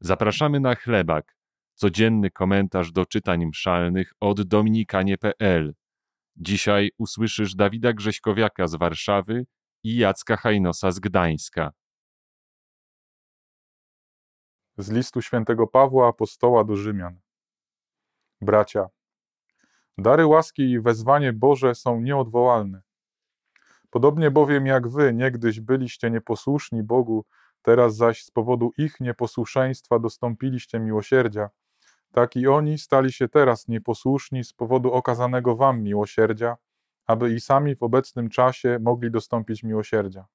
Zapraszamy na chlebak, codzienny komentarz do czytań mszalnych od dominikanie.pl. Dzisiaj usłyszysz Dawida Grześkowiaka z Warszawy i Jacka Hajnosa z Gdańska. Z listu świętego Pawła apostoła do Rzymian. Bracia, dary łaski i wezwanie Boże są nieodwołalne. Podobnie bowiem jak wy niegdyś byliście nieposłuszni Bogu, teraz zaś z powodu ich nieposłuszeństwa dostąpiliście miłosierdzia, tak i oni stali się teraz nieposłuszni z powodu okazanego wam miłosierdzia, aby i sami w obecnym czasie mogli dostąpić miłosierdzia.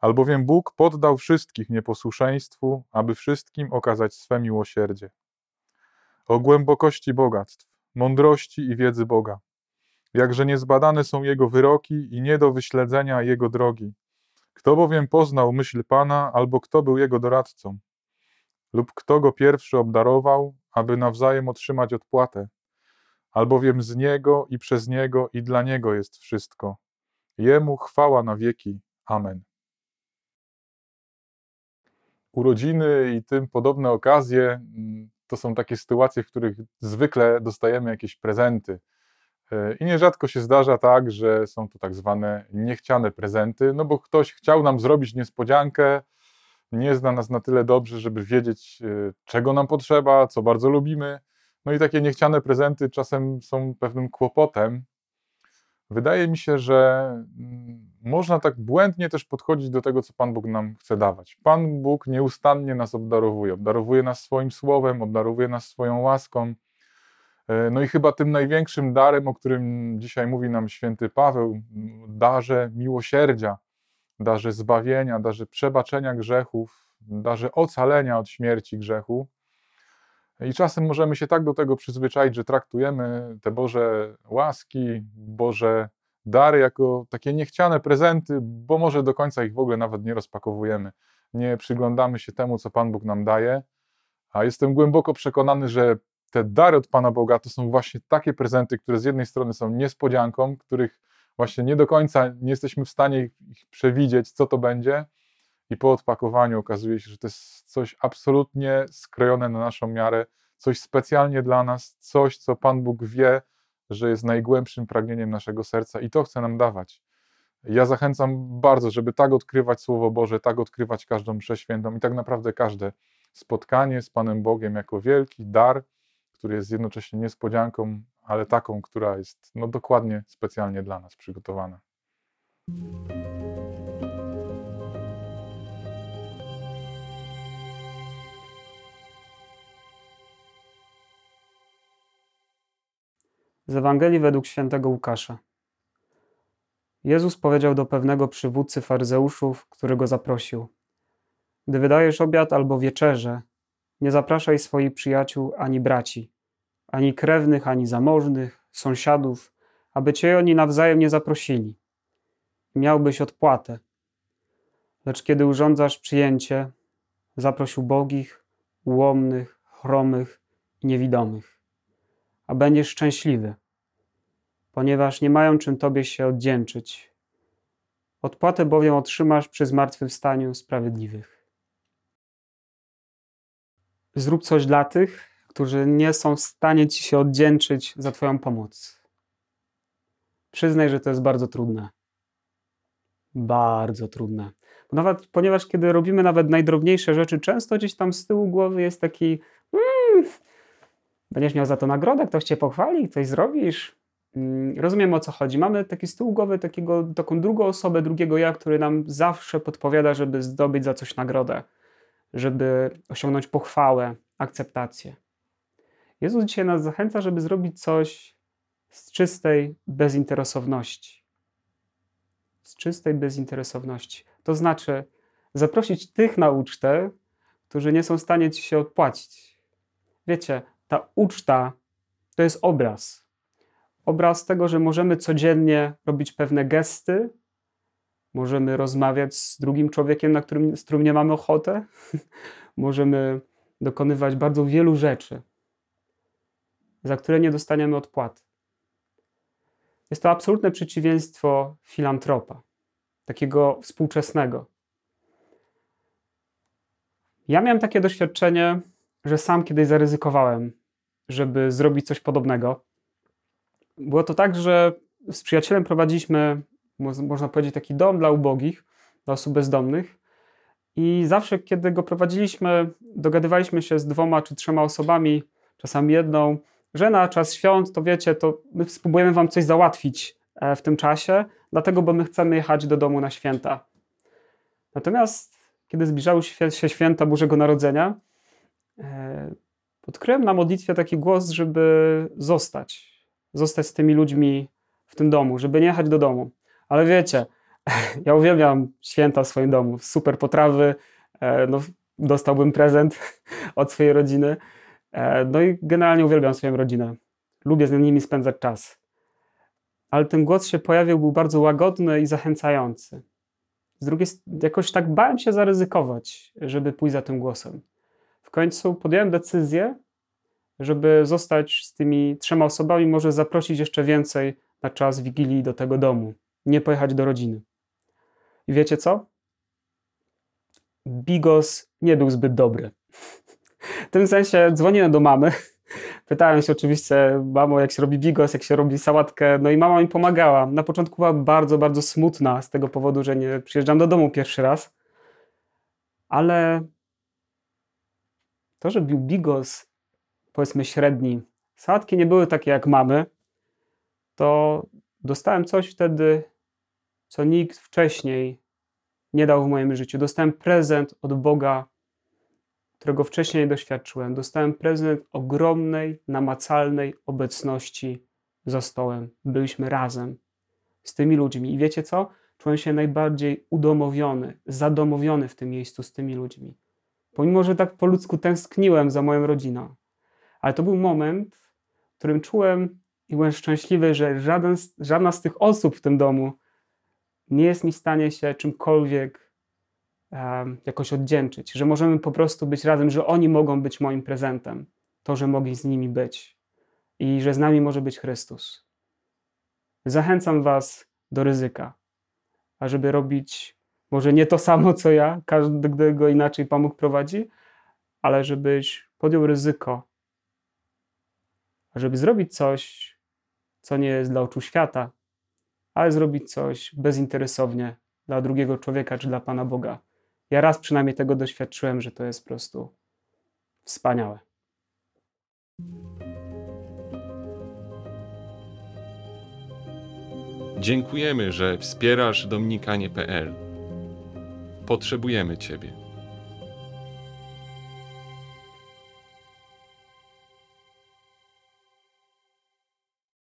Albowiem Bóg poddał wszystkich nieposłuszeństwu, aby wszystkim okazać swe miłosierdzie. O głębokości bogactw, mądrości i wiedzy Boga. Jakże niezbadane są Jego wyroki i nie do wyśledzenia Jego drogi. Kto bowiem poznał myśl Pana, albo kto był Jego doradcą? Lub kto Go pierwszy obdarował, aby nawzajem otrzymać odpłatę? Albowiem z Niego i przez Niego i dla Niego jest wszystko. Jemu chwała na wieki. Amen urodziny i tym podobne okazje mm, to są takie sytuacje, w których zwykle dostajemy jakieś prezenty. E, I nierzadko się zdarza tak, że są to tak zwane niechciane prezenty, no bo ktoś chciał nam zrobić niespodziankę, nie zna nas na tyle dobrze, żeby wiedzieć, e, czego nam potrzeba, co bardzo lubimy. No i takie niechciane prezenty czasem są pewnym kłopotem, Wydaje mi się, że mm, można tak błędnie też podchodzić do tego, co Pan Bóg nam chce dawać. Pan Bóg nieustannie nas obdarowuje. Obdarowuje nas swoim słowem, obdarowuje nas swoją łaską. E, no i chyba tym największym darem, o którym dzisiaj mówi nam święty Paweł, darze miłosierdzia, darze zbawienia, darze przebaczenia grzechów, darze ocalenia od śmierci grzechu, i czasem możemy się tak do tego przyzwyczaić, że traktujemy te Boże łaski, Boże dary jako takie niechciane prezenty, bo może do końca ich w ogóle nawet nie rozpakowujemy. Nie przyglądamy się temu, co Pan Bóg nam daje, a jestem głęboko przekonany, że te dary od Pana Boga to są właśnie takie prezenty, które z jednej strony są niespodzianką, których właśnie nie do końca nie jesteśmy w stanie ich przewidzieć, co to będzie, i po odpakowaniu okazuje się, że to jest coś absolutnie skrojone na naszą miarę, coś specjalnie dla nas, coś, co Pan Bóg wie, że jest najgłębszym pragnieniem naszego serca i to chce nam dawać. Ja zachęcam bardzo, żeby tak odkrywać Słowo Boże, tak odkrywać każdą mszę świętą i tak naprawdę każde spotkanie z Panem Bogiem jako wielki dar, który jest jednocześnie niespodzianką, ale taką, która jest no, dokładnie specjalnie dla nas przygotowana. Z Ewangelii według świętego Łukasza. Jezus powiedział do pewnego przywódcy faryzeuszów, który go zaprosił: Gdy wydajesz obiad albo wieczerze, nie zapraszaj swoich przyjaciół ani braci, ani krewnych, ani zamożnych, sąsiadów, aby cię oni nawzajem nie zaprosili. Miałbyś odpłatę. Lecz kiedy urządzasz przyjęcie, zaproś ubogich, ułomnych, chromych i niewidomych, a będziesz szczęśliwy ponieważ nie mają czym Tobie się oddzięczyć. Odpłatę bowiem otrzymasz przy zmartwychwstaniu sprawiedliwych. Zrób coś dla tych, którzy nie są w stanie Ci się oddzięczyć za Twoją pomoc. Przyznaj, że to jest bardzo trudne. Bardzo trudne. Nawet, ponieważ kiedy robimy nawet najdrobniejsze rzeczy, często gdzieś tam z tyłu głowy jest taki mm, będziesz miał za to nagrodę, ktoś Cię pochwali, coś zrobisz, Mm, rozumiem o co chodzi. Mamy taki stół głowy, takiego, taką drugą osobę, drugiego ja, który nam zawsze podpowiada, żeby zdobyć za coś nagrodę, żeby osiągnąć pochwałę, akceptację. Jezus dzisiaj nas zachęca, żeby zrobić coś z czystej bezinteresowności. Z czystej bezinteresowności. To znaczy zaprosić tych na ucztę, którzy nie są w stanie ci się odpłacić. Wiecie, ta uczta to jest obraz obraz tego, że możemy codziennie robić pewne gesty, możemy rozmawiać z drugim człowiekiem, na którym, z którym nie mamy ochotę, możemy dokonywać bardzo wielu rzeczy, za które nie dostaniemy odpłaty. Jest to absolutne przeciwieństwo filantropa, takiego współczesnego. Ja miałem takie doświadczenie, że sam kiedyś zaryzykowałem, żeby zrobić coś podobnego. Było to tak, że z przyjacielem prowadziliśmy, można powiedzieć, taki dom dla ubogich, dla osób bezdomnych. I zawsze, kiedy go prowadziliśmy, dogadywaliśmy się z dwoma czy trzema osobami, czasami jedną, że na czas świąt, to wiecie, to my spróbujemy wam coś załatwić e, w tym czasie, dlatego, bo my chcemy jechać do domu na święta. Natomiast, kiedy zbliżały się święta Bożego Narodzenia, e, odkryłem na modlitwie taki głos, żeby zostać, zostać z tymi ludźmi w tym domu, żeby nie jechać do domu. Ale wiecie, ja uwielbiam święta w swoim domu, super potrawy, e, no, dostałbym prezent od swojej rodziny. E, no i generalnie uwielbiam swoją rodzinę. Lubię z nimi spędzać czas. Ale ten głos się pojawił, był bardzo łagodny i zachęcający. Z drugiej strony, jakoś tak bałem się zaryzykować, żeby pójść za tym głosem. W końcu podjąłem decyzję, żeby zostać z tymi trzema osobami, może zaprosić jeszcze więcej na czas Wigilii do tego domu, nie pojechać do rodziny. I wiecie co? Bigos nie był zbyt dobry. W tym sensie dzwoniłem do mamy. Pytałem się oczywiście, mamo, jak się robi bigos, jak się robi sałatkę. No i mama mi pomagała. Na początku była bardzo, bardzo smutna z tego powodu, że nie przyjeżdżam do domu pierwszy raz. Ale to, że był bigos, powiedzmy średni, sałatki nie były takie jak mamy, to dostałem coś wtedy, co nikt wcześniej nie dał w moim życiu. Dostałem prezent od Boga, którego wcześniej nie doświadczyłem. Dostałem prezent ogromnej, namacalnej obecności za stołem. Byliśmy razem z tymi ludźmi. I wiecie co? Czułem się najbardziej udomowiony, zadomowiony w tym miejscu z tymi ludźmi. Pomimo, że tak po ludzku tęskniłem za moją rodziną. Ale to był moment, w którym czułem i byłem szczęśliwy, że żaden, żadna z tych osób w tym domu nie jest mi w stanie się czymkolwiek um, jakoś oddzięczyć, że możemy po prostu być razem, że oni mogą być moim prezentem, to, że mogli z nimi być i że z nami może być Chrystus. Zachęcam Was do ryzyka, ażeby robić może nie to samo, co ja, każdy go inaczej pomógł prowadzi, ale żebyś podjął ryzyko, żeby zrobić coś, co nie jest dla oczu świata, ale zrobić coś bezinteresownie dla drugiego człowieka czy dla Pana Boga. Ja raz przynajmniej tego doświadczyłem, że to jest po prostu wspaniałe. Dziękujemy, że wspierasz dominikanie.pl. Potrzebujemy Ciebie.